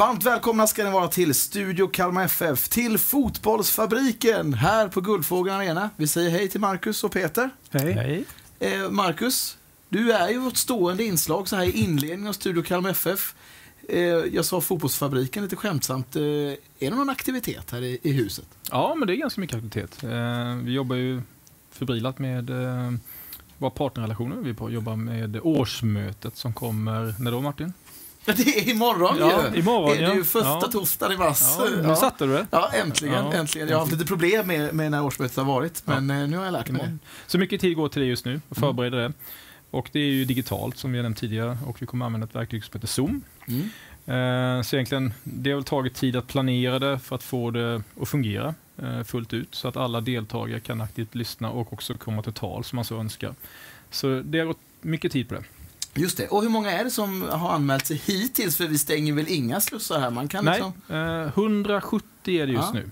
Varmt välkomna ska ni vara till Studio Kalmar FF, till Fotbollsfabriken här på Guldfågeln Arena. Vi säger hej till Marcus och Peter. Hej. Hej. Eh, Marcus, du är ju vårt stående inslag så här i inledningen av Studio Kalmar FF. Eh, jag sa Fotbollsfabriken lite skämtsamt. Eh, är det någon aktivitet här i, i huset? Ja, men det är ganska mycket aktivitet. Eh, vi jobbar ju förbrilat med eh, våra partnerrelationer. Vi på- jobbar med årsmötet som kommer, när då Martin? Ja, Det är imorgon Ja, ju! imorgon, är det ju ja. första Ja. torsdagen i mars. Ja, nu satte du det. Ja, äntligen, Ja. äntligen. Jag har haft lite problem med, med när årsmötet har varit, men eh, nu har jag lärt mig det. Så mycket tid går till det just nu och förbereda det. Och det är ju digitalt som vi har nämnt tidigare och vi kommer använda ett verktyg som heter Zoom. Mm. Eh, så egentligen, det har väl tagit tid att planera det för att få det att fungera fullt ut så att alla deltagare kan aktivt lyssna och också komma till tal som man så önskar. Så det har gått mycket tid på det. Just det. Och hur många är det som har anmält sig hittills? För vi stänger väl inga slussar här? Man kan Nej, liksom... eh, 170 är det just Ja. nu.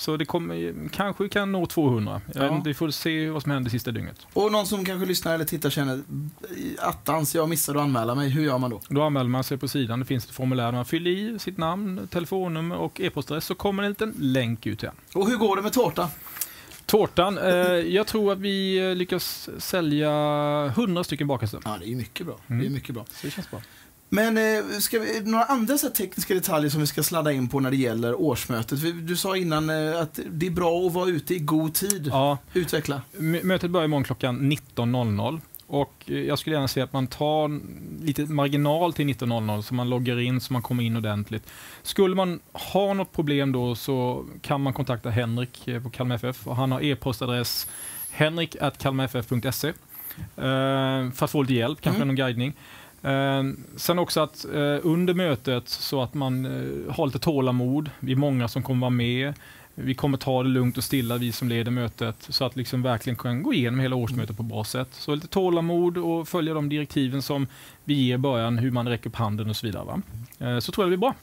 Så det kommer, kanske kan nå 200. Ja. Vi får se vad som händer sista dygnet. Och någon som kanske lyssnar eller tittar känner attans, jag missade att anmäla mig. Hur gör man då? Då anmäler man sig på sidan. Det finns ett formulär där man fyller i sitt namn, telefonnummer och e-postadress. Så kommer en liten länk ut igen. Och hur går det med tårta? Tårtan. Eh, jag tror att vi eh, lyckas sälja 100 stycken bakelser. Ja, det är mycket bra. Mm. Det är mycket bra. Så det känns bra. Men eh, ska vi, några andra så tekniska detaljer som vi ska sladda in på när det gäller årsmötet? Du sa innan eh, att det är bra att vara ute i god tid. Ja, Utveckla. mötet börjar imorgon klockan 19.00. Och eh, jag skulle gärna se att man tar lite marginal till 19.00 så man loggar in så man kommer in ordentligt. Skulle man ha något problem då så kan man kontakta Henrik eh, på Kalmar FF och han har e-postadress henrik.kalmarff.se eh, för att få lite hjälp, kanske Mm. någon guidning. Eh, sen också att eh, under mötet så att man eh, har lite tålamod. Vi är många som kommer vara med. Vi kommer ta det lugnt och stilla, vi som leder mötet, så att liksom verkligen kan gå igenom hela årsmötet på bra sätt. Så lite tålamod och följa de direktiven som vi ger i början, hur man räcker upp handen och så vidare. Va? Eh, Så tror jag det blir bra.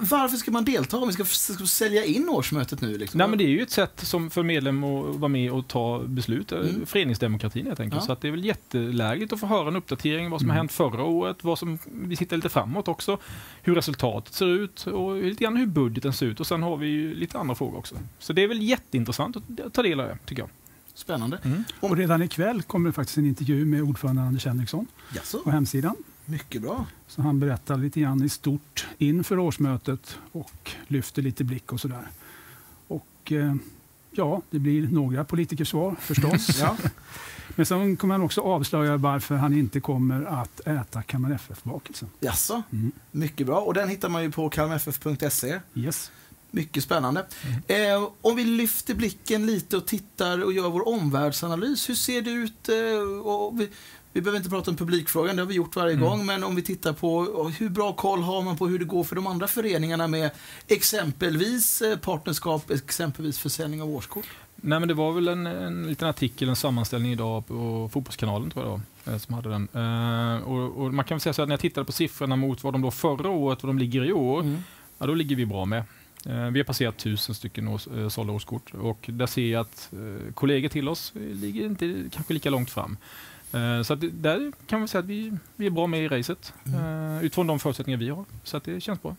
Varför ska man delta om vi ska, ska sälja in årsmötet nu? Liksom? Nej, men det är ju ett sätt som för medlem att vara med och ta beslut. Mm. Mm. Föreningsdemokratin helt enkelt. Ja. Så att det är väl jättelägligt att få höra en uppdatering vad som har hänt förra året, vad som, vi tittar lite framåt också, hur resultatet ser ut och lite grann hur budgeten ser ut. Och sen har vi ju lite andra frågor också. Så det är väl jätteintressant att ta del av det, tycker jag. Spännande. Mm. Och redan ikväll kommer det faktiskt en intervju med ordförande Anders Henriksson på hemsidan. Mycket bra. Så han berättar lite grann i stort inför årsmötet och lyfter lite blick och sådär. Och eh, ja, det blir några politikersvar förstås. Ja. Men sen kommer han också avslöja varför han inte kommer att äta Kalmar FF-bakelsen. Jaså, Mm. mycket bra. Och den hittar man ju på kalmarff.se. Yes. Mycket spännande. Eh, om vi lyfter blicken lite och tittar och gör vår omvärldsanalys. Hur ser det ut? Eh, och vi, vi behöver inte prata om publikfrågan, det har vi gjort varje Mm. gång. Men om vi tittar på hur bra koll har man på hur det går för de andra föreningarna med exempelvis eh, partnerskap, exempelvis försäljning av årskort? Nej, men det var väl en, en liten artikel, en sammanställning idag på Fotbollskanalen tror jag det var, eh, som hade den. Eh, och, och man kan väl säga så att när jag tittade på siffrorna mot vad de låg förra året, vad de ligger i år, Mm. ja, då ligger vi bra med. Eh, vi har passerat tusen stycken års, eh, sålda årskort och där ser jag att eh, kollegor till oss ligger inte kanske lika långt fram. Eh, så att där kan man säga att vi, vi är bra med i racet eh, utifrån de förutsättningar vi har. Så att det känns bra.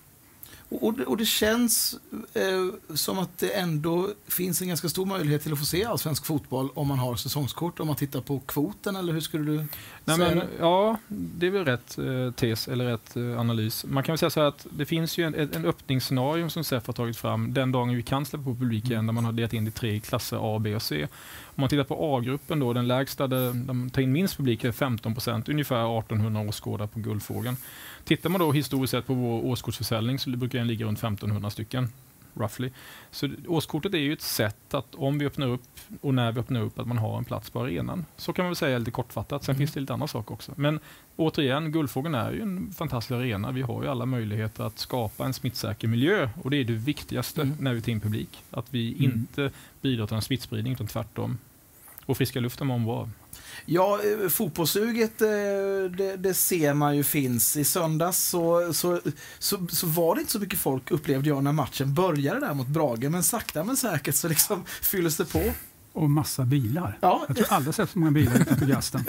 Och, det, och det känns eh, som att det ändå finns en ganska stor möjlighet till att få se allsvensk fotboll om man har säsongskort. Om man tittar på kvoten, eller hur skulle du Nej, säga men, ja, det är väl rätt eh, tes eller rätt eh, analys. Man kan väl säga så här att det finns ju en, en en öppningsscenario som SEF har tagit fram den dagen vi kan släppa på publik igen, där man har delat in i tre klasser A, B och C. Om man tittar på A-gruppen då, den lägsta där de tar in minst publik är 15 procent, ungefär 1800 åskådare på Guldfågeln. Tittar man då historiskt sett på vår årskortsförsäljning så brukar den ligga runt 1500 stycken. Roughly. Så årskortet är ju ett sätt att om vi öppnar upp och när vi öppnar upp att man har en plats på arenan. Så kan man väl säga lite kortfattat. Sen Mm. finns det lite andra saker också. Men återigen, Guldfågeln är ju en fantastisk arena. Vi har ju alla möjligheter att skapa en smittsäker miljö och det är det viktigaste Mm. när vi tar in publik. Att vi Mm. inte bidrar till en smittspridning utan tvärtom. Och friska luften man var. Ja, eh, fotbollssuget, eh, det, det ser man ju finns. I söndags så, så, så, så var det inte så mycket folk, upplevde jag, när matchen började där mot Brage. Men sakta men säkert så liksom fylldes det på. Och massa bilar. Ja, Jag tror aldrig sett så många bilar utanför Gasten.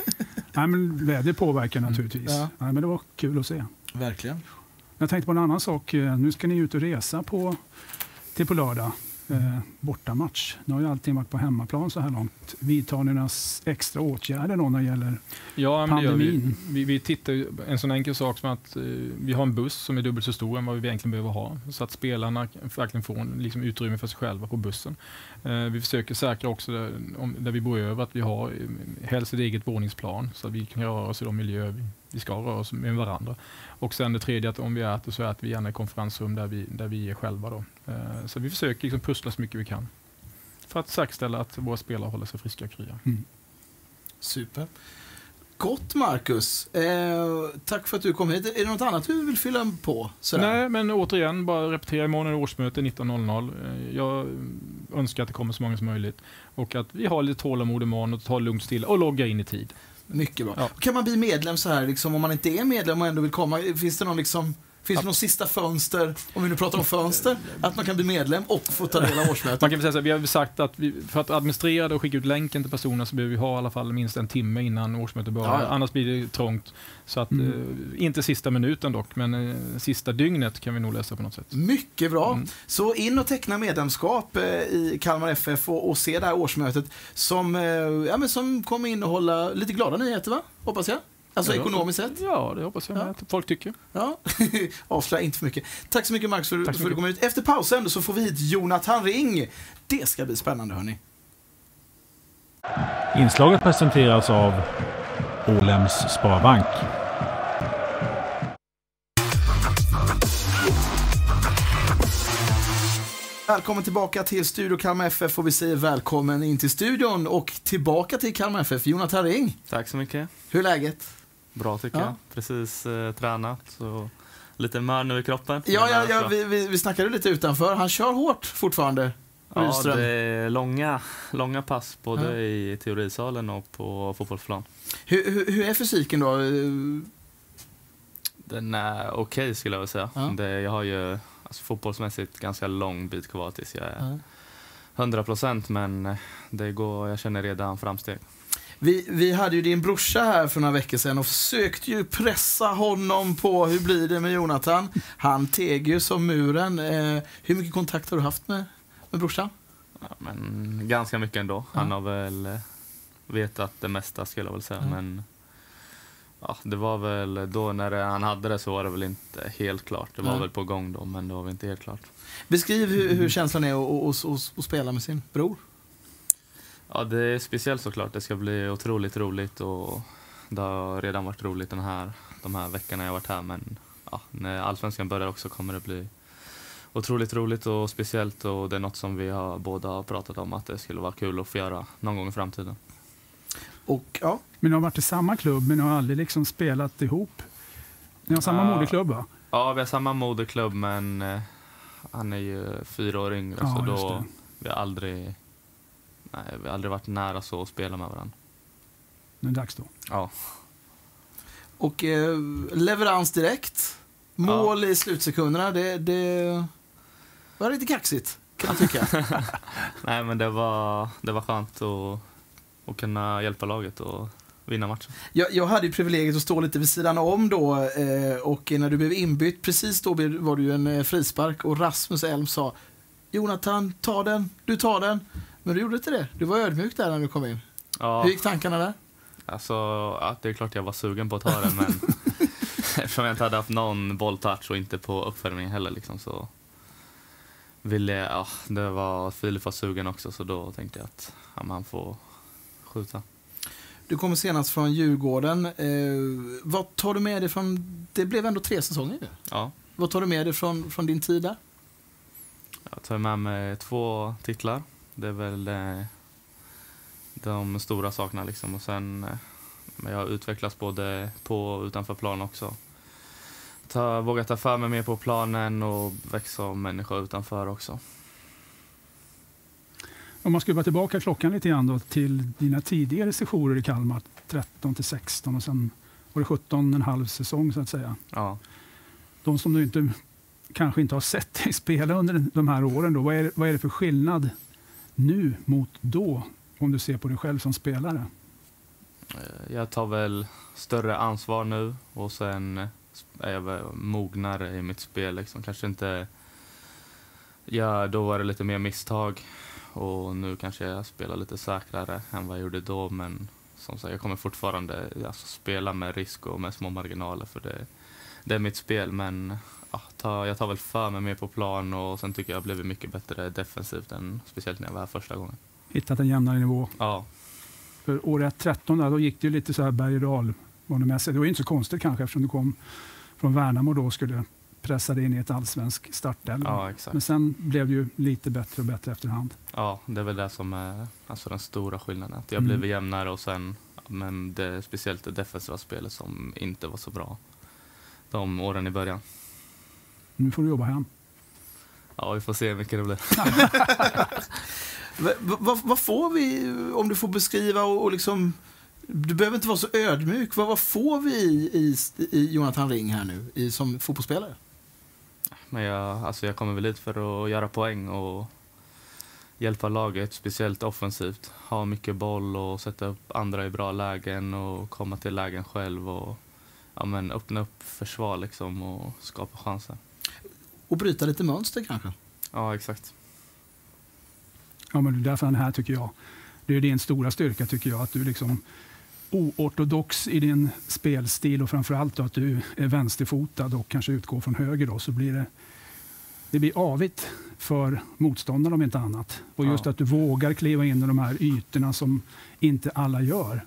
Nej, men väder påverkar naturligtvis. Ja. Nej, men det var kul att se. Verkligen. Jag tänkte på en annan sak. Nu ska ni ut och resa på, till på lördag. Eh, bortamatch. Nu har ju allting varit på hemmaplan så här långt. Vidtar ni några extra åtgärder då när det gäller Ja, gör vi. pandemin? Vi, vi tittar en sån enkel sak som att eh, vi har en buss som är dubbelt så stor än vad vi egentligen behöver ha. Så att spelarna verkligen får liksom, utrymme för sig själva på bussen. Eh, vi försöker säkra också där, om, där vi bor över att vi har eh, helst ett eget våningsplan så att vi kan röra oss i de miljöer vi, vi ska röra oss med varandra. Och sen det tredje att om vi äter så äter vi gärna i konferensrum där vi, där vi är själva. Då. Eh, så vi försöker liksom pussla så mycket vi kan. För att säkerställa att våra spelare håller sig friska och krya. Super. Gott Marcus. Eh, tack för att du kom hit. Är det något annat du vill fylla på? Sådär? Nej, men återigen, bara repetera imorgon är årsmöte 19.00. Eh, Jag mm, önskar att det kommer så många som möjligt och att vi har lite tålamod imorgon och tar lugnt stilla och loggar in i tid. Mycket bra. Ja. Kan man bli medlem så här, liksom, om man inte är medlem och ändå vill komma? Finns det någon liksom Finns det någon sista fönster, om vi nu pratar om fönster, att man kan bli medlem och få ta del av årsmötet? Man kan väl säga så här, vi har sagt att vi, för att administrera det och skicka ut länken till personerna så behöver vi ha i alla fall minst en timme innan årsmötet börjar. Ja, ja. Annars blir det trångt. Så att, Mm. eh, inte sista minuten dock, men eh, sista dygnet kan vi nog lösa på något sätt. Mycket bra. Mm. Så in och teckna medlemskap eh, i Kalmar FF och, och se det här årsmötet som, eh, ja, men som kommer innehålla lite glada nyheter, va? Hoppas jag. Alltså Ja. ekonomiskt sett. Ja, det hoppas jag Ja. att folk tycker. Ja, avslöja inte för mycket. Tack så mycket så för att du kom ut. Efter pausen så får vi hit Jonathan Ring. Det ska bli spännande hörni. Inslaget presenteras av Ålems Sparbank. Välkommen tillbaka till Studio Kalmar FF och vi säger välkommen in till studion och tillbaka till Kalmar FF. Jonathan Ring, Tack så mycket. hur är läget? Bra tycker Ja. jag. Precis eh, tränat så lite mör nu i kroppen. Ja, ja, ja vi, vi, vi snackade lite utanför. Han kör hårt fortfarande. ja, det är långa, långa pass både Ja. i teorisalen och på fotbollsplan. Hur, hur, hur är fysiken då? Den är okej skulle jag vilja säga. Ja. Det, jag har ju alltså, fotbollsmässigt ganska lång bit kvar tills jag är Ja. 100 procent men det går, jag känner redan framsteg. Vi, vi hade ju din brorsa här för några veckor sedan och försökte ju pressa honom på hur blir det med Jonathan. Han teg ju som muren. Eh, hur mycket kontakt har du haft med, med brorsan? Ja, men ganska mycket ändå. Han Ja. har väl eh, vetat det mesta skulle jag väl säga. Ja. Men ja, det var väl då när han hade det så var det väl inte helt klart. Det var Ja. väl på gång då men det var väl inte helt klart. Beskriv hur, hur känslan är att spela med sin bror. Ja, det är speciellt såklart. Det ska bli otroligt roligt och det har redan varit roligt den här, de här veckorna jag har varit här. Men ja, när allsvenskan börjar också kommer det bli otroligt roligt och speciellt och det är något som vi har, båda har pratat om att det skulle vara kul att få göra någon gång i framtiden. Och ja, Men ni har varit i samma klubb, men ni har aldrig liksom spelat ihop. Ni har samma Ja. moderklubb va? Ja, vi har samma moderklubb men eh, han är ju fyra år yngre Ja, så då vi har aldrig, nej, vi har aldrig varit nära så att spela med varandra. Nu är det dags då. Ja, och eh, leverans direkt. Mål i slutsekunderna. Det, det var lite kaxigt kan man tycka. nej men det var, det var skönt att, att kunna hjälpa laget och vinna matchen. Jag, jag hade ju privilegiet att stå lite vid sidan om då eh, och när du blev inbytt, precis då var det ju en eh, frispark och Rasmus Elm sa Jonathan, ta den, du tar den. Men du gjorde inte det. Du var ödmjuk där när du kom in. Ja, Hur gick tankarna där? alltså, ja, det är klart jag var sugen på att ta den men eftersom jag inte hade haft någon bolltouch och inte på uppvärmningen heller liksom, så ville jag, ja, det var, Filip var sugen också så då tänkte jag att ja, man får skjuta. Du kommer senast från Djurgården. Eh, vad tar du med dig från, det blev ändå tre säsonger nu. Ja, Vad tar du med dig från, från din tid där? jag tar med mig två titlar. Det är väl eh, de stora sakerna liksom. Och sen, eh, men jag har utvecklats både på och utanför plan också. Ta, våga ta för mig mer på planen och växa som människa utanför också. Om man skruvar tillbaka klockan lite grann då till dina tidigare sessioner i Kalmar, 13 till 16 och sen var det 17 en halv säsong så att säga. Ja. De som du inte, kanske inte har sett dig spela under de här åren, då, vad, är, vad är det för skillnad nu mot då? Om du ser på dig själv som spelare. Eh, jag tar väl större ansvar nu och sen eh, är jag väl mognare i mitt spel. Liksom. Kanske inte... Ja, då var det lite mer misstag och nu kanske jag spelar lite säkrare än vad jag gjorde då. Men som sagt, jag kommer fortfarande alltså, spela med risk och med små marginaler för det, det är mitt spel. Men ja, ta, jag tar väl för mig mer på plan och sen tycker jag jag blivit mycket bättre defensivt än speciellt när jag var här första gången. Hittat en jämnare nivå. Ja, För året 13 där, då gick det ju lite så här berg och dalbanemässigt. Det var inte så konstigt kanske eftersom du kom från Värnamo då och skulle pressa dig in i ett allsvensk startelva. ja exakt. Men sen blev det ju lite bättre och bättre efterhand. Ja, det är väl det som är alltså, den stora skillnaden. Att jag Mm. blivit jämnare och sen, men det speciellt det defensiva spelet som inte var så bra de åren i början. Nu får du jobba hem. Ja, vi får se hur mycket det blir. Va- va- Vad vad får vi, om du får beskriva och, och liksom... Du behöver inte vara så ödmjuk. Vad, vad får vi i, i, i Jonathan Ring här nu i, som fotbollsspelare? Men jag, alltså, jag kommer väl hit för att göra poäng och hjälpa laget, speciellt offensivt. Ha mycket boll och sätta upp andra i bra lägen och komma till lägen själv och ja, men öppna upp försvar liksom och skapa chanser. Och bryta lite mönster kanske? Ja, exakt. Ja, men är därför han är här tycker jag. Det är din stora styrka tycker jag, att du är liksom oortodox i din spelstil och framförallt då att du är vänsterfotad och kanske utgår från höger då, så blir det, det blir avigt för motståndarna om inte annat. Och just Ja. att du vågar kliva in i de här ytorna som inte alla gör.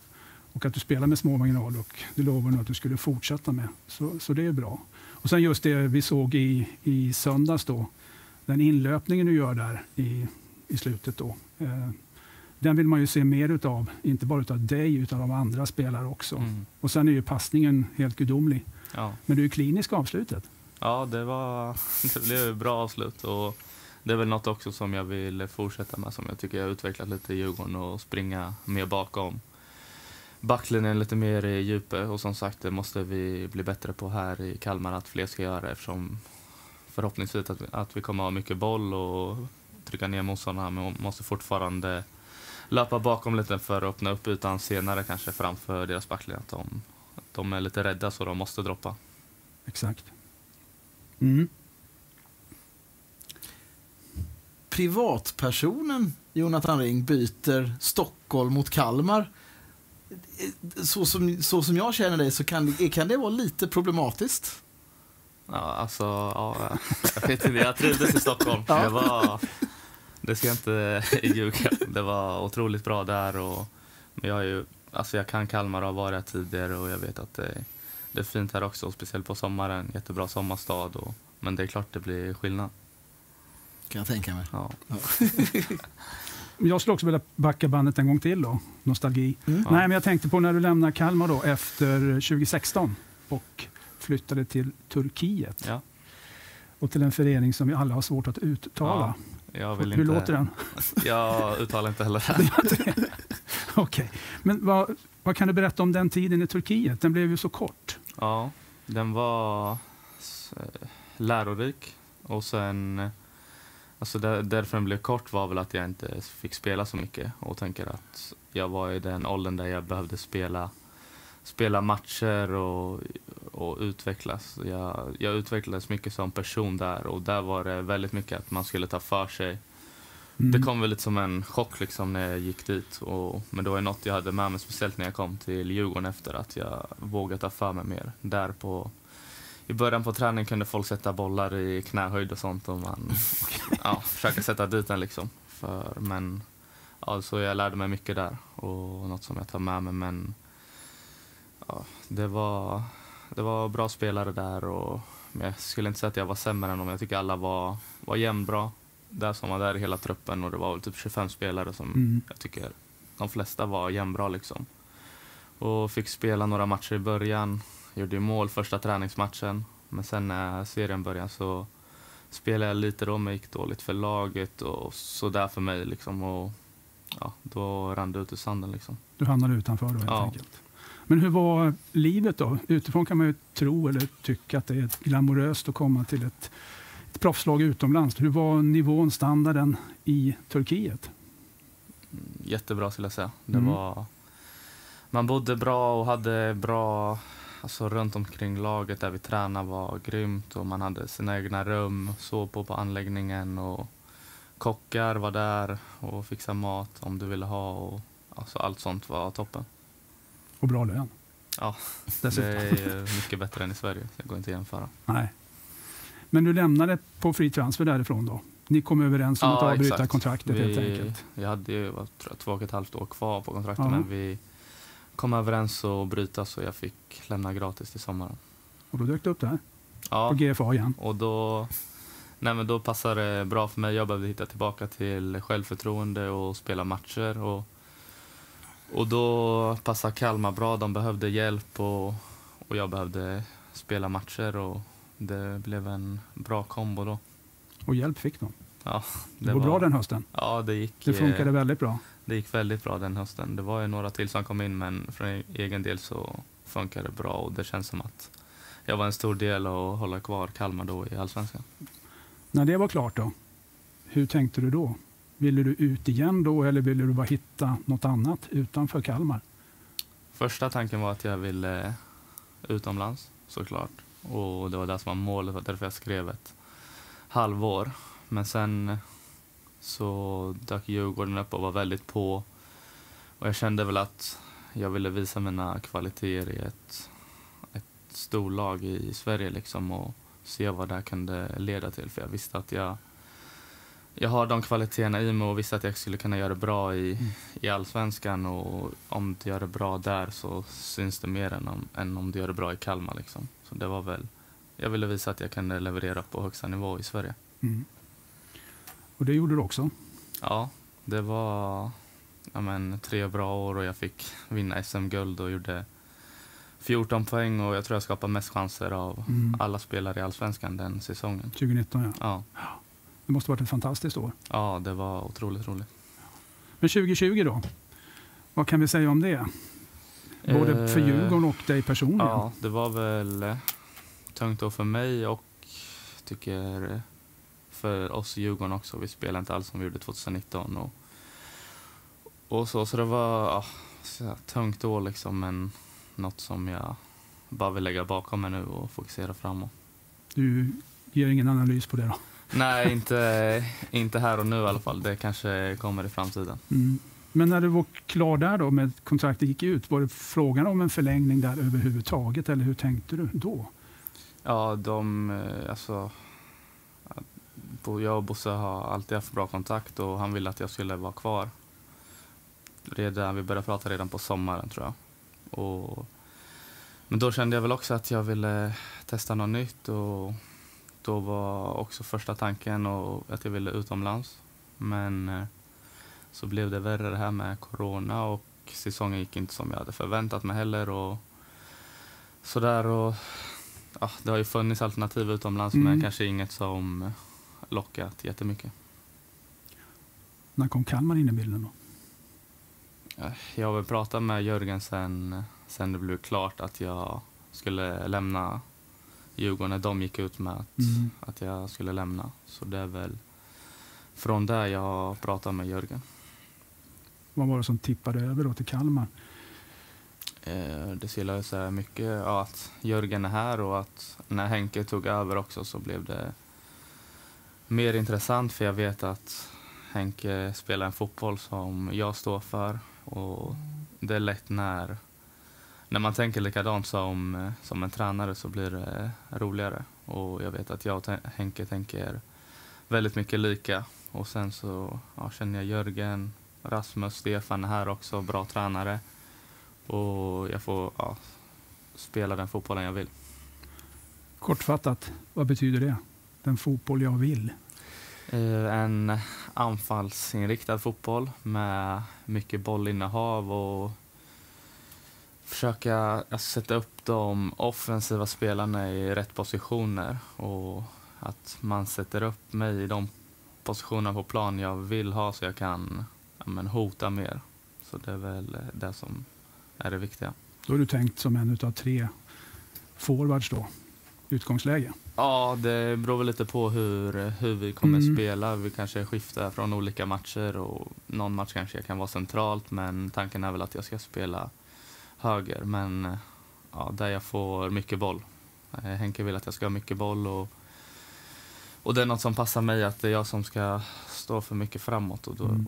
Och att du spelar med små marginaler och det lovar du att du skulle fortsätta med. Så, så det är bra. Och sen just det vi såg i, i söndags då, den inlöpningen du gör där i, i slutet då. Eh, den vill man ju se mer utav, inte bara utav dig utan av andra spelare också. Mm. Och sen är ju passningen helt gudomlig. Ja. Men du är klinisk avslutet. Ja, det, var, det blev ett bra avslut. Och det är väl något också som jag vill fortsätta med, som jag tycker jag har utvecklat lite i Djurgården och springa mer bakom. Backlinjen lite mer i djupet och som sagt det måste vi bli bättre på här i Kalmar att fler ska göra eftersom förhoppningsvis att, att vi kommer ha mycket boll och trycka ner motståndarna men måste fortfarande löpa bakom lite för att öppna upp ytan senare kanske framför deras backlinje. Att de, de är lite rädda så de måste droppa. Exakt. Mm. Privatpersonen Jonathan Ring byter Stockholm mot Kalmar. Så som, så som jag känner dig så kan, kan det vara lite problematiskt. Ja, alltså, ja, jag vet inte, jag trivdes i Stockholm. Ja. Det var, det ska jag inte ljuga. Det var otroligt bra där och men jag är ju, alltså jag kan Kalmar och har varit tidigare och jag vet att det, det är fint här också, speciellt på sommaren. Jättebra sommarstad och, men det är klart det blir skillnad. Kan jag tänka mig. Ja. Jag skulle också vilja backa bandet en gång till då. Nostalgi. Mm. Ja. Nej, men jag tänkte på när du lämnade Kalmar då efter 2016 och flyttade till Turkiet Ja, och till en förening som vi alla har svårt att uttala. vill Hur inte, låter den? Jag uttalar inte heller det. Okej. Men vad, vad kan du berätta om den tiden i Turkiet? Den blev ju så kort. Ja, den var eh, lärorik. Och sen, alltså där, därför den blev kort var väl att jag inte fick spela så mycket. Och tänker att jag var i den åldern där jag behövde spela, spela matcher och, och utvecklas. Jag, jag utvecklades mycket som person där och där var det väldigt mycket att man skulle ta för sig. Mm. Det kom väl lite som en chock liksom när jag gick dit. Och, men det var ju något jag hade med mig, speciellt när jag kom till Djurgården efter att jag vågade ta för mig mer. Där på, I början på träning kunde folk sätta bollar i knähöjd och sånt och man ja, försöka sätta dit den liksom. För, men ja, så jag lärde mig mycket där och något som jag tar med mig. Men ja, det, var, det var bra spelare där och jag skulle inte säga att jag var sämre än dem. Jag tycker alla var, var jämnbra där som var där i hela truppen och det var väl typ 25 spelare som Mm. jag tycker de flesta var jämnbra liksom. Och fick spela några matcher i början. Gjorde mål första träningsmatchen. Men sen när serien började så spelade jag lite då men gick dåligt för laget och sådär för mig liksom. Och ja, då rann det ut i sanden liksom. Du hamnade utanför då helt Ja. enkelt. Men hur var livet då? Utifrån kan man ju tro eller tycka att det är glamoröst att komma till ett, ett proffslag utomlands. Hur var nivån, standarden i Turkiet? Mm, Jättebra skulle jag säga. Det Mm. var man bodde bra och hade bra, alltså runt omkring laget där vi tränade var grymt och man hade sina egna rum, sov på på anläggningen och kockar var där och fixade mat om du ville ha och alltså allt sånt var toppen. Och bra lön. Ja. Det är mycket bättre än i Sverige, det går inte att jämföra. Nej. Men du lämnade på fri transfer därifrån då? Ni kom överens om Ja, att avbryta exakt. kontraktet helt Vi, enkelt? jag hade ju vad tror jag, två och ett halvt år kvar på kontraktet Ja. men vi kom överens och bryta så jag fick lämna gratis till sommaren. Och då dök det upp där Ja, på GFA igen. och då, nej men då passade det bra för mig. Jag behövde hitta tillbaka till självförtroende och spela matcher. Och, och då passade Kalmar bra. De behövde hjälp och, och jag behövde spela matcher. Och det blev en bra kombo då. Och hjälp fick de. Ja, Det, går bra den hösten. Ja, det gick, Det funkade eh, väldigt bra. Det gick väldigt bra den hösten. Det var ju några till som kom in men för egen del så funkade det bra och det känns som att jag var en stor del av att hålla kvar Kalmar då i Allsvenskan. När det var klart då, hur tänkte du då? Ville du ut igen då eller ville du bara hitta något annat utanför Kalmar? Första tanken var att jag ville utomlands såklart. Och det var det som var målet, därför jag skrev ett halvår. Men sen så dök Djurgården upp och var väldigt på. Och jag kände väl att jag ville visa mina kvaliteter i ett, ett storlag i Sverige liksom och se vad det här kunde leda till. För jag visste att jag, jag har de kvaliteterna i mig och visste att jag skulle kunna göra det bra i, i allsvenskan. Och om du gör det bra där så syns det mer än om, än om du gör det bra i Kalmar. Liksom. Så det var väl, jag ville visa att jag kunde leverera på högsta nivå i Sverige. Mm. Och det gjorde du också. Ja, det var ja, men, tre bra år och jag fick vinna SM-guld och gjorde 14 poäng och jag tror jag skapade mest chanser av Mm. alla spelare i Allsvenskan den säsongen. 2019 ja. Ja, Det måste ha varit ett fantastiskt år. ja det var otroligt roligt. Men 2020 då? Vad kan vi säga om det? Både för Eh, Djurgården och dig personligen. Ja, det var väl eh, tungt då för mig och tycker för oss i Djurgården också. Vi spelade inte alls som vi gjorde 2019. Och, och så, så det var ja, så tungt då liksom, men något som jag bara vill lägga bakom mig nu och fokusera framåt. Du ger ingen analys på det då? Nej, inte, inte här och nu i alla fall. Det kanske kommer i framtiden. Mm. Men när du var klar där då med kontraktet gick ut, var det frågan om en förlängning där överhuvudtaget eller hur tänkte du då? Ja, de, eh, alltså, jag och Bosse har alltid haft bra kontakt och han ville att jag skulle vara kvar. Redan, vi började prata redan på sommaren tror jag. Och, men då kände jag väl också att jag ville testa något nytt och då var också första tanken och att jag ville utomlands. Men eh, så blev det värre det här med corona och säsongen gick inte som jag hade förväntat mig heller. Och sådär och ja, det har ju funnits alternativ utomlands Mm. men kanske inget som lockat jättemycket. När kom Kalmar in i bilden då? Jag har väl pratat med Jörgen sen, sen det blev klart att jag skulle lämna Djurgården när de gick ut med att, Mm. att jag skulle lämna. Så det är väl från där jag har pratat med Jörgen. Vad var det som tippade över då till Kalmar? Eh, det skulle jag säga mycket ja, att Jörgen är här och att när Henke tog över också så blev det mer intressant för jag vet att Henke spelar en fotboll som jag står för och det är lätt när, när man tänker likadant som, som en tränare så blir det roligare och jag vet att jag och Henke tänker väldigt mycket lika och sen så ja, känner jag Jörgen, Rasmus, Stefan är här också, bra tränare och jag får ja, spela den fotbollen jag vill. Kortfattat, vad betyder det? Den fotboll jag vill. Eh, En anfallsinriktad fotboll med mycket bollinnehav och försöka sätta upp de offensiva spelarna i rätt positioner och att man sätter upp mig i de positioner på plan jag vill ha så jag kan ja, men, hota mer. Så det är väl det som är det viktiga. Då är du tänkt som en av tre forwards då, utgångsläge. Ja, det beror väl lite på hur, hur vi kommer Mm. spela. Vi kanske skiftar från olika matcher och någon match kanske kan vara centralt men tanken är väl att jag ska spela höger, men ja, där jag får mycket boll. Eh, Henke vill att jag ska ha mycket boll och, och det är något som passar mig, att det är jag som ska stå för mycket framåt och då, Mm.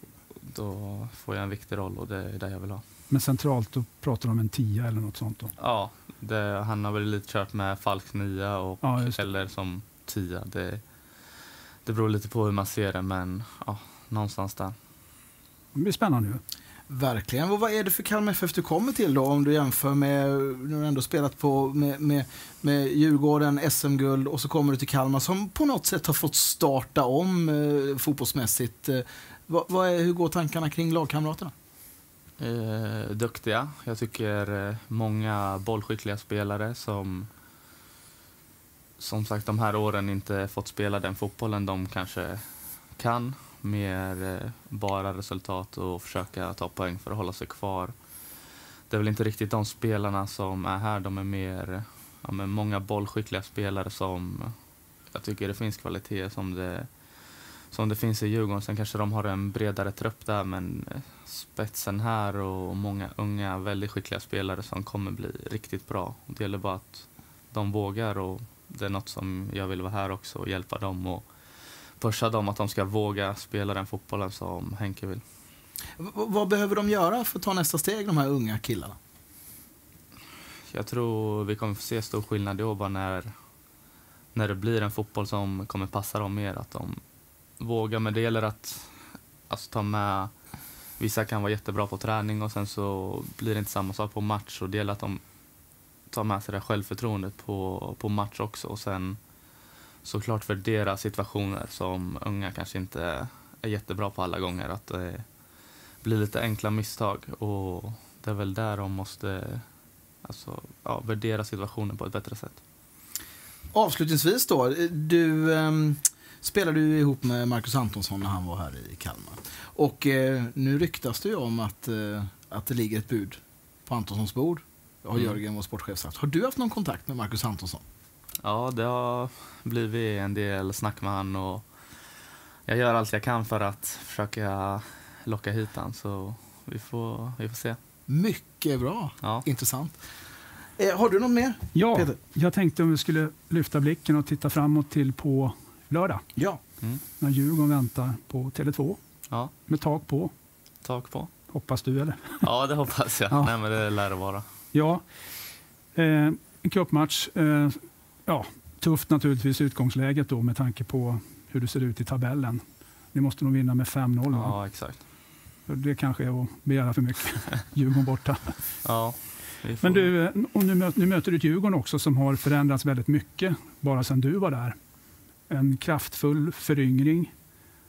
då får jag en viktig roll och det är det jag vill ha. Men centralt då pratar de om en tia eller något sånt. Då. Ja, det, han har väl lite kört med Falks nia och, Ja, eller som tia. Det, det beror lite på hur man ser det, men ja, någonstans där. Det blir spännande ju. Verkligen. Och vad är det för Kalmar FF du kommer till då om du jämför med, nu har du ändå spelat på med, med, med Djurgården, SM-guld och så kommer du till Kalmar som på något sätt har fått starta om eh, fotbollsmässigt. Eh, vad, vad är, hur går tankarna kring lagkamraterna? Eh, duktiga. Jag tycker eh, många bollskickliga spelare som som sagt de här åren inte fått spela den fotbollen de kanske kan. Mer eh, bara resultat och försöka ta poäng för att hålla sig kvar. Det är väl inte riktigt de spelarna som är här. De är mer ja, men många bollskickliga spelare som jag tycker det finns kvalitet som det, som det finns i Djurgården. Sen kanske de har en bredare trupp där men eh, spetsen här och många unga väldigt skickliga spelare som kommer bli riktigt bra. Det gäller bara att de vågar och det är något som jag vill vara här också och hjälpa dem och pusha dem att de ska våga spela den fotbollen som Henke vill. V- vad behöver de göra för att ta nästa steg, de här unga killarna? Jag tror vi kommer få se stor skillnad i år bara när, när det blir en fotboll som kommer passa dem mer. Att de våga, men det gäller att alltså, ta med Vissa kan vara jättebra på träning och sen så blir det inte samma sak på match. Och det gäller att de tar med sig det självförtroendet på, på match också. Och sen såklart värdera situationer som unga kanske inte är jättebra på alla gånger. Att det blir lite enkla misstag. Och det är väl där de måste alltså, ja, värdera situationen på ett bättre sätt. Avslutningsvis då, du Um spelade ju ihop med Marcus Antonsson när han var här i Kalmar. Och eh, nu ryktas det ju om att, eh, att det ligger ett bud på Antonssons bord. Har Mm. Jörgen, vår sportchef, sagt. Har du haft någon kontakt med Marcus Antonsson? Ja, det har blivit en del snack med han och jag gör allt jag kan för att försöka locka hit han så vi får, vi får se. Mycket bra. Ja. Intressant. Eh, har du något mer? Ja, Peter? jag tänkte om vi skulle lyfta blicken och titta framåt till på lördag. Ja. Mm. När Djurgården väntar på Tele2 ja, med tak på. tak på. Hoppas du eller? Ja, det hoppas jag. Ja. Nej, men det lär det vara. Ja, eh, en cupmatch. Eh, ja, tufft naturligtvis utgångsläget då med tanke på hur det ser ut i tabellen. Ni måste nog vinna med 5-0 va? Ja, exakt. Det kanske är att begära för mycket. Djurgården borta. Ja. Men du, eh, och nu, möter, nu möter du ett Djurgården också som har förändrats väldigt mycket bara sedan du var där. En kraftfull föryngring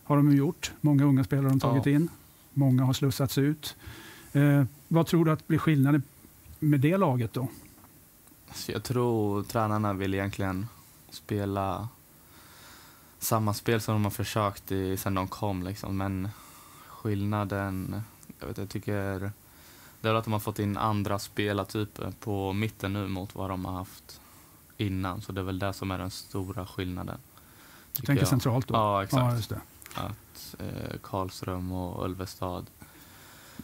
har de gjort. Många unga spelare har de tagit Ja. in. Många har slussats ut. Eh, vad tror du att blir skillnaden med det laget då? Så jag tror tränarna vill egentligen spela samma spel som de har försökt i sen de kom. Liksom. Men skillnaden, jag, vet, jag tycker det är att de har fått in andra spelartyper på mitten nu mot vad de har haft innan. Så det är väl det som är den stora skillnaden. Du tänker jag. centralt då? Ja, exakt. Ja. Att eh, Karlström och Ölvestad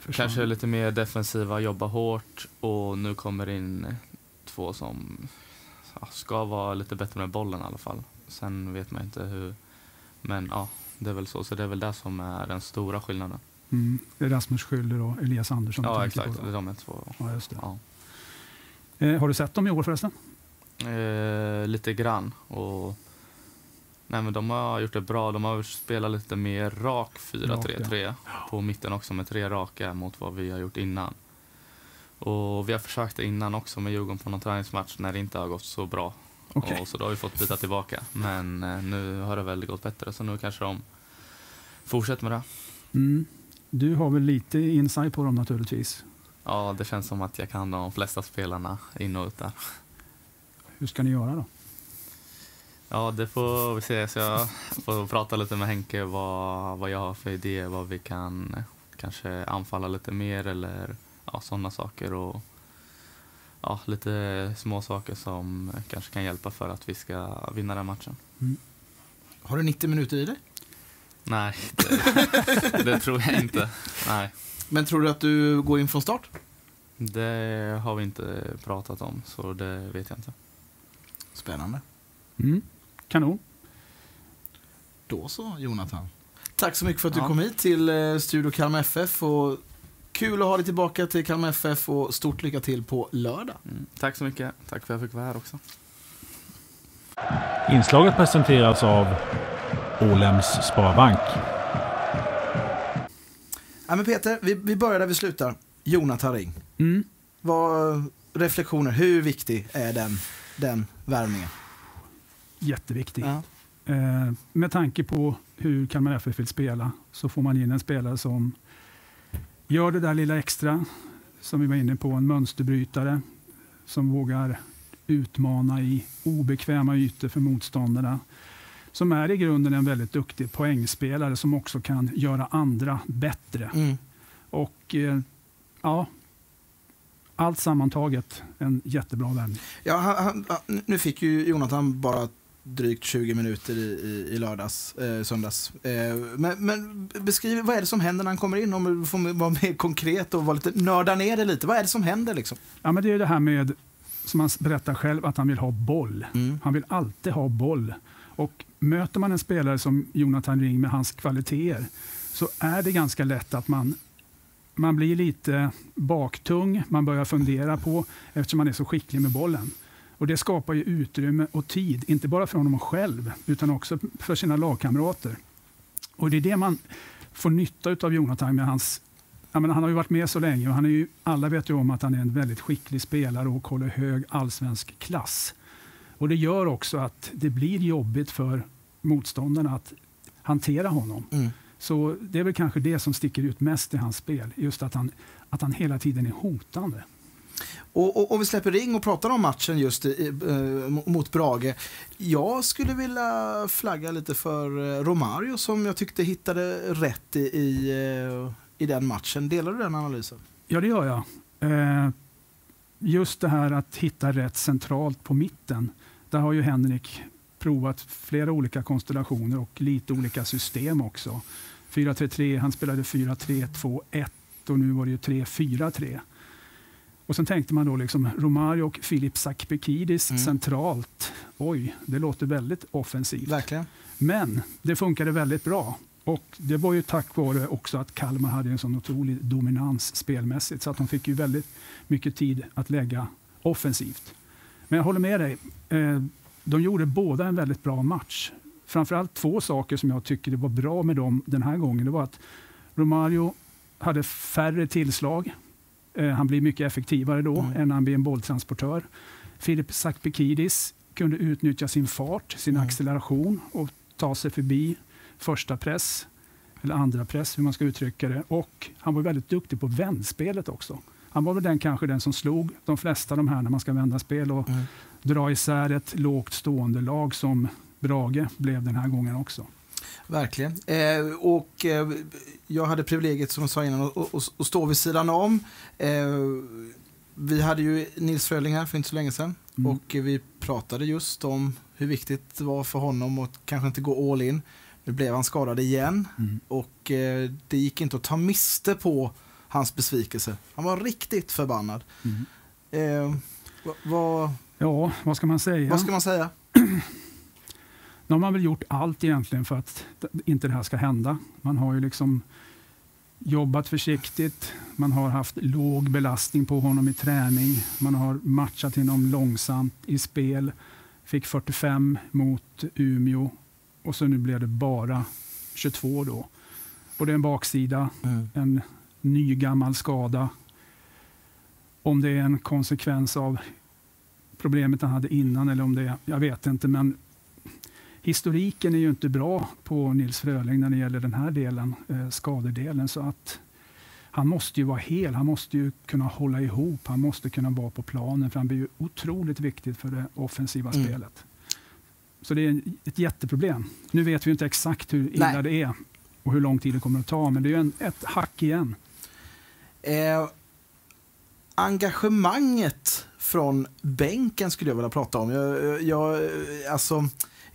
Försvann. Kanske är lite mer defensiva, jobba hårt och nu kommer in två som ska vara lite bättre med bollen i alla fall. Sen vet man inte hur, men ja, det är väl så. Så det är väl det som är den stora skillnaden. Mm. Rasmus Schüller och Elias Andersson ja, exakt. på de är två. Ja, just det. Ja. Eh, har du sett dem i år förresten? Eh, lite grann. Och, nej, men de har gjort det bra. De har spelat lite mer rak 4-3-3 på mitten också med tre raka mot vad vi har gjort innan. Och vi har försökt det innan också med Djurgården på någon träningsmatch när det inte har gått så bra. Okej. Och så då har vi fått byta tillbaka. Men eh, nu har det väl gått bättre så nu kanske de fortsätter med det. Mm. Du har väl lite insight på dem naturligtvis. Ja, det känns som att jag kan de flesta spelarna in och ut där. Hur ska ni göra då? Ja, det får vi se. Så jag får prata lite med Henke vad, vad jag har för idéer, vad vi kan kanske anfalla lite mer eller ja, sådana saker. Och ja, lite små saker som kanske kan hjälpa för att vi ska vinna den matchen. Har du 90 minuter i dig? Nej, det, det tror jag inte. Nej. Men tror du att du går in från start? Det har vi inte pratat om, så det vet jag inte. Spännande. Mm. Kanon. Då så, Jonathan. Tack så mycket för att du Ja. kom hit till eh, Studio Kalmar FF. Och kul att ha dig tillbaka till Kalmar FF och stort lycka till på lördag. Mm. Tack så mycket. Tack för att jag fick vara här också. Inslaget presenteras av Ålems Sparbank. Ja, men Peter, vi, vi börjar där vi slutar. Jonathan Ring. Mm. Vad, reflektioner, hur viktig är den, den värvningen? Jätteviktig. Ja. Eh, med tanke på hur Kalmar FF vill spela så får man in en spelare som gör det där lilla extra, som vi var inne på, en mönsterbrytare som vågar utmana i obekväma ytor för motståndarna. Som är i grunden en väldigt duktig poängspelare som också kan göra andra bättre. Mm. Och eh, ja, allt sammantaget en jättebra värvning. Ja, han, han, nu fick ju Jonathan bara drygt 20 minuter i, i, i lördags, eh, söndags. Eh, men, men beskriv, vad är det som händer när han kommer in? Om du får vara mer konkret och vara lite, nörda ner det lite. Vad är det som händer liksom? Ja, men det är det här med, som han berättar själv, att han vill ha boll. Mm. Han vill alltid ha boll. Och möter man en spelare som Jonathan Ring med hans kvaliteter så är det ganska lätt att man, man blir lite baktung. Man börjar fundera på, eftersom man är så skicklig med bollen. Och Det skapar ju utrymme och tid, inte bara för honom själv utan också för sina lagkamrater. Och Det är det man får nytta av Jonathan med hans menar, han har ju varit med så länge och han är ju, alla vet ju om att han är en väldigt skicklig spelare och håller hög allsvensk klass. Och Det gör också att det blir jobbigt för motståndarna att hantera honom. Mm. Så det är väl kanske det som sticker ut mest i hans spel. Just att han, att han hela tiden är hotande. Och, och, om vi släpper ring och pratar om matchen just i, eh, mot Brage. Jag skulle vilja flagga lite för eh, Romario som jag tyckte hittade rätt i, i, eh, i den matchen. Delar du den analysen? Ja, det gör jag. Eh, just det här att hitta rätt centralt på mitten. Där har ju Henrik provat flera olika konstellationer och lite olika system också. 4-3-3, han spelade 4-3-2-1 och nu var det ju 3-4-3. Och sen tänkte man då liksom Romario och Filip Sakpekidis Mm. centralt. Oj, det låter väldigt offensivt. Verkligen. Men det funkade väldigt bra. Och Det var ju tack vare också att Kalmar hade en sån otrolig dominans spelmässigt. Så att de fick ju väldigt mycket tid att lägga offensivt. Men jag håller med dig. Eh, De gjorde båda en väldigt bra match. Framförallt två saker som jag tycker det var bra med dem den här gången. Det var att Romario hade färre tillslag. Eh, Han blir mycket effektivare då Mm. än när han blir en bolltransportör. Filip Sakpekidis kunde utnyttja sin fart, sin Mm. acceleration och ta sig förbi första press, eller andra press hur man ska uttrycka det. Och han var väldigt duktig på vändspelet också. Han var väl den kanske den som slog de flesta de här när man ska vända spel och Mm. dra isär ett lågt stående lag som Brage blev den här gången också. Verkligen. Eh, och eh, jag hade privilegiet, som jag sa innan, att, stå vid sidan om. Eh, vi hade ju Nils Fröling här för inte så länge sedan. Mm. Och vi pratade just om hur viktigt det var för honom att kanske inte gå all in. Nu blev han skadad igen Mm. och eh, det gick inte att ta miste på hans besvikelse. Han var riktigt förbannad. Mm. Eh, vad, vad, Ja, vad ska man säga? vad ska man säga? Nu har man väl gjort allt egentligen för att inte det här ska hända. Man har ju liksom jobbat försiktigt, man har haft låg belastning på honom i träning, man har matchat honom långsamt i spel, fick 45 mot Umeå och så nu blev det bara 22 då. Och det är en baksida, en ny gammal skada. Om det är en konsekvens av problemet han hade innan eller om det är, jag vet inte, men historiken är ju inte bra på Nils Fröling när det gäller den här delen, eh, skadedelen. Så att han måste ju vara hel, han måste ju kunna hålla ihop, han måste kunna vara på planen för han blir ju otroligt viktig för det offensiva Mm. spelet. Så det är ett jätteproblem. Nu vet vi inte exakt hur illa Nej. det är och hur lång tid det kommer att ta, men det är ju en, ett hack igen. Eh, engagemanget från bänken skulle jag vilja prata om. Jag, jag, alltså,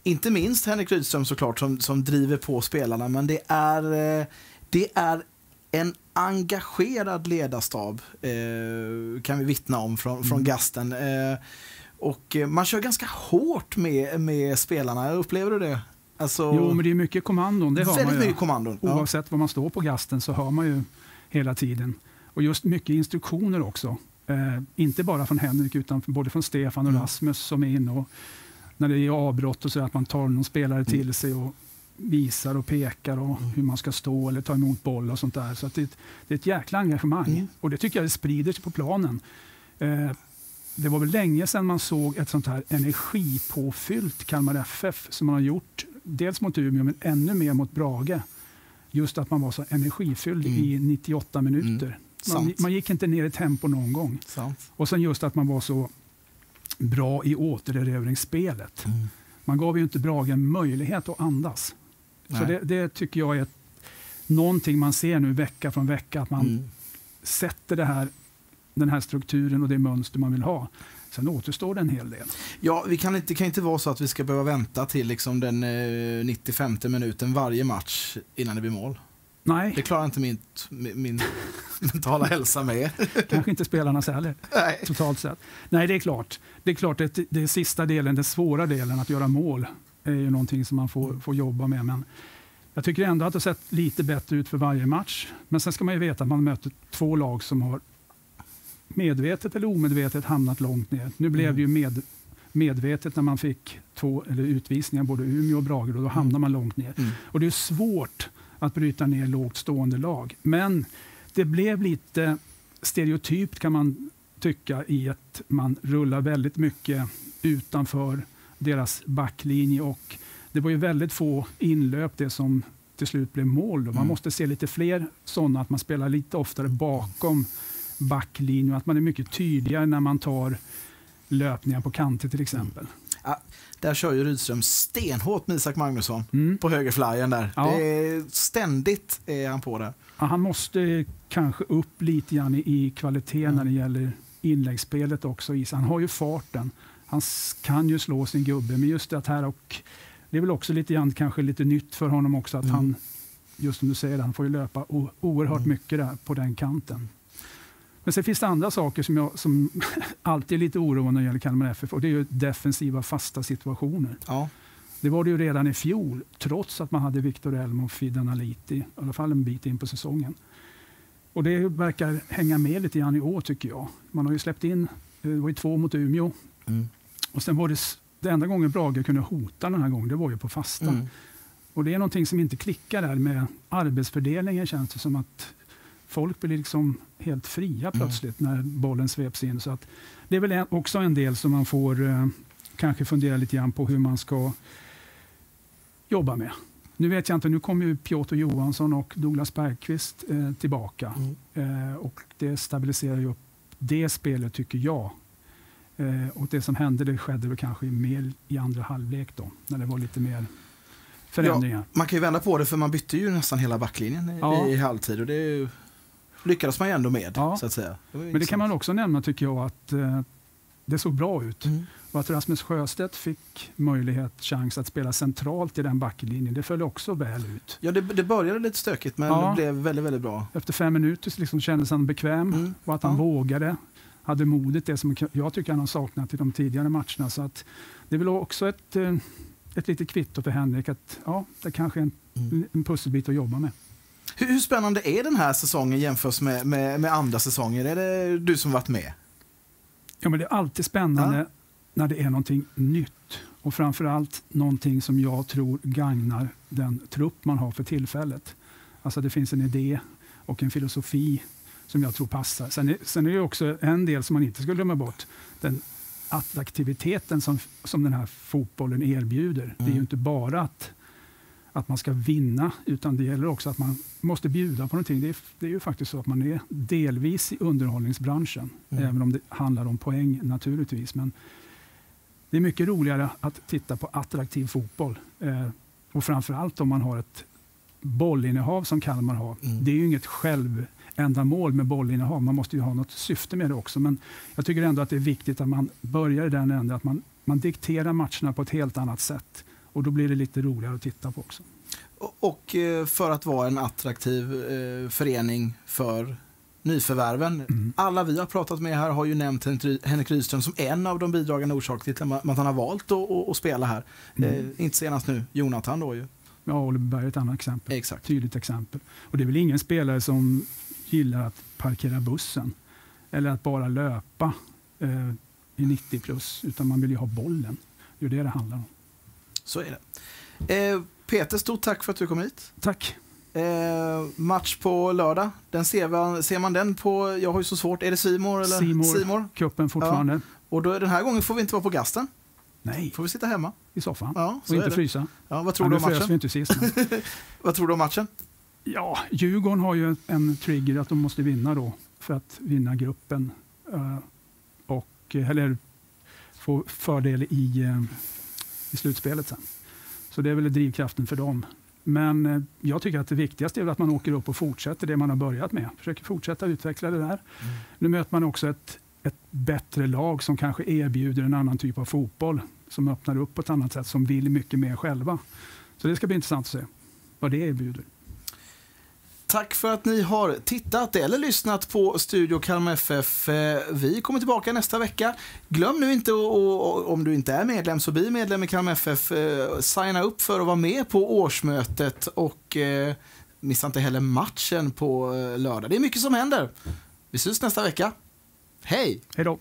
inte minst Henrik Rydström såklart som, som driver på spelarna, men det är, eh, det är en engagerad ledarstab eh, kan vi vittna om från, från Gasten. Eh, och eh, man kör ganska hårt med, med spelarna, upplever du det? Alltså, Jo, men det är mycket kommandon. Det väldigt mycket kommandon. Ja. Oavsett var man står på gasten så hör man ju hela tiden. Och just mycket instruktioner också. Eh, inte bara från Henrik utan både från Stefan och Mm. Rasmus som är inne och när det är avbrott och så att man tar någon spelare till Mm. sig och visar och pekar och hur man ska stå eller ta emot boll och sånt där. Så det, är ett- det är ett jäkla engagemang Mm. och det tycker jag det sprider sig på planen. Eh, det var väl länge sedan man såg ett sånt här energipåfyllt Kalmar FF som man har gjort dels mot Umeå men ännu mer mot Brage. Just att man var så energifylld Mm. i 98 minuter. Man, Sant. man gick inte ner i tempo någon gång. Sant. Och sen just att man var så bra i återerövringsspelet. Man gav ju inte Brage en möjlighet att andas. Så Nej. det, det tycker jag är någonting man ser nu vecka från vecka. Att man Mm. sätter här, den här strukturen och det mönster man vill ha. Sen återstår det en hel del. Ja, vi kan inte, det kan inte vara så att vi ska behöva vänta till liksom den eh, 95 minuten varje match innan det blir mål. Nej, Det klarar inte min, min, min mentala hälsa med. kanske inte spelarnas heller. Nej. totalt sett. Nej, det är klart. Det är klart att det sista delen, den svåra delen, att göra mål, är ju någonting som man får, får jobba med. Men jag tycker ändå att det sett lite bättre ut för varje match. Men sen ska man ju veta att man möter två lag som har medvetet eller omedvetet hamnat långt ner. Nu blev Mm. det ju med, medvetet när man fick två eller utvisningar, både Umeå och Brage, och då hamnar man långt ner. Mm. Och det är svårt att bryta ner lågt stående lag. Men det blev lite stereotypt kan man tycka i att man rullar väldigt mycket utanför deras backlinje och det var ju väldigt få inlöp det som till slut blev mål. Man Mm. måste se lite fler sådana, att man spelar lite oftare bakom backlinjen och att man är mycket tydligare när man tar löpningar på kanter till exempel. Där kör ju Rydström stenhårt med Isak Magnusson Mm. på högerflyen där. Ja. Det är, ständigt är han på där. Ja, han måste kanske upp lite grann i, i kvalitet Mm. när det gäller inläggsspelet också. Han har ju farten. Han kan ju slå sin gubbe, men just det här och det är väl också lite grann kanske lite nytt för honom också att Mm. han, just som du säger, han får ju löpa oerhört Mm. mycket där på den kanten. Men sen finns det andra saker som, jag, som alltid är lite oroande när det gäller Kalmar FF och det är defensiva fasta situationer. Ja. Det var det ju redan i fjol, trots att man hade Victor Elm och Fidan Aliti, i alla fall en bit in på säsongen. Och det verkar hänga med lite grann i år tycker jag. Man har ju släppt in, det var ju två mot Umeå, Mm. och sen var det, det enda gången Brage kunde hota den här gången, det var ju på fasta. Mm. Och det är någonting som inte klickar där med arbetsfördelningen känns det som att folk blir liksom helt fria plötsligt när bollen sveps in. Så att det är väl också en del som man får eh, kanske fundera lite grann på hur man ska jobba med. Nu vet jag inte, nu kommer ju Piotr Johansson och Douglas Bergqvist eh, tillbaka. Mm. Eh, och det stabiliserar ju upp det spelet tycker jag. Eh, och det som hände det skedde väl kanske mer i andra halvlek då, när det var lite mer förändringar. Man kan ju vända på det för man bytte ju nästan hela backlinjen i, Ja. i halvtid och det är ju, lyckades man ju ändå med Ja. så att säga. ju Men det kan man också nämna tycker jag att eh, det såg bra ut. Mm. Och att Rasmus Sjöstedt fick möjlighet, chans att spela centralt i den backlinjen, det föll också väl ut. Ja, det, det började lite stökigt men Ja. det blev väldigt, väldigt bra. Efter fem minuter liksom kändes han bekväm Mm. och att han Ja. vågade, hade modet, det som jag tycker han har saknat i de tidigare matcherna. Så att det är väl också ett, eh, ett litet kvitto för Henrik att ja, det kanske är en, Mm. en pusselbit att jobba med. Hur, hur spännande är den här säsongen jämfört med, med, med andra säsonger? Är det du som varit med? Ja, men det är alltid spännande Ja. när det är någonting nytt och framförallt någonting som jag tror gagnar den trupp man har för tillfället. Alltså det finns en idé och en filosofi som jag tror passar. Sen är, sen är det också en del som man inte ska glömma bort. Den attraktiviteten som, som den här fotbollen erbjuder. Det är ju Mm. inte bara att, att man ska vinna utan det gäller också att man måste bjuda på någonting. Det är, det är ju faktiskt så att man är delvis i underhållningsbranschen. Mm. Även om det handlar om poäng naturligtvis. Men det är mycket roligare att titta på attraktiv fotboll. Eh, och framförallt om man har ett bollinnehav som Kalmar har. Mm. Det är ju inget självändamål med bollinnehav. Man måste ju ha något syfte med det också. Men jag tycker ändå att det är viktigt att man börjar i den änden. Att man, man dikterar matcherna på ett helt annat sätt. Och då blir det lite roligare att titta på också. och- eh, för att vara en attraktiv eh, förening för nyförvärven. Mm. Alla vi har pratat med här har ju nämnt Henrik Ry- Henrik Rydström som en av de bidragande orsakerna till att han har valt att, spela här. Mm. Eh, inte senast nu, Jonathan då ju. Ja, Oliver är ett annat exempel. Exakt. Tydligt exempel. Och det är väl ingen spelare som gillar att parkera bussen eller att bara löpa eh, i 90 plus, utan man vill ju ha bollen. Det är det det handlar om. Så är det. Eh, Peter, stort tack för att du kom hit. Tack. Eh, match på lördag. Den ser, man, ser man den på, jag har ju så svårt, är det Simor eller? More. Simor. Cupen fortfarande. Och då, den här gången får vi inte vara på gasten. Nej, Får vi sitta hemma. i soffan. Ja, så och inte frysa. Ja, vad tror Ja, du om frös vi matchen? inte sist. Vad tror du om matchen? Ja, Djurgården har ju en trigger att de måste vinna då för att vinna gruppen. eh, och, eller få fördel i, eh, i slutspelet sen. Så det är väl drivkraften för dem. Men eh, jag tycker att det viktigaste är att man åker upp och fortsätter det man har börjat med. Försöker fortsätta utveckla det där. Nu möter man också ett, ett bättre lag som kanske erbjuder en annan typ av fotboll. Som öppnar upp på ett annat sätt, som vill mycket mer själva. Så det ska bli intressant att se vad det erbjuder. Tack för att ni har tittat eller lyssnat på Studio Kalmar FF. Eh, vi kommer tillbaka nästa vecka. Glöm nu inte, att- om du inte är medlem, så bli medlem i Kalmar FF. Eh, signa upp för att vara med på årsmötet och eh, missa inte heller matchen på lördag. Det är mycket som händer. Vi syns nästa vecka. Hej! Hej då!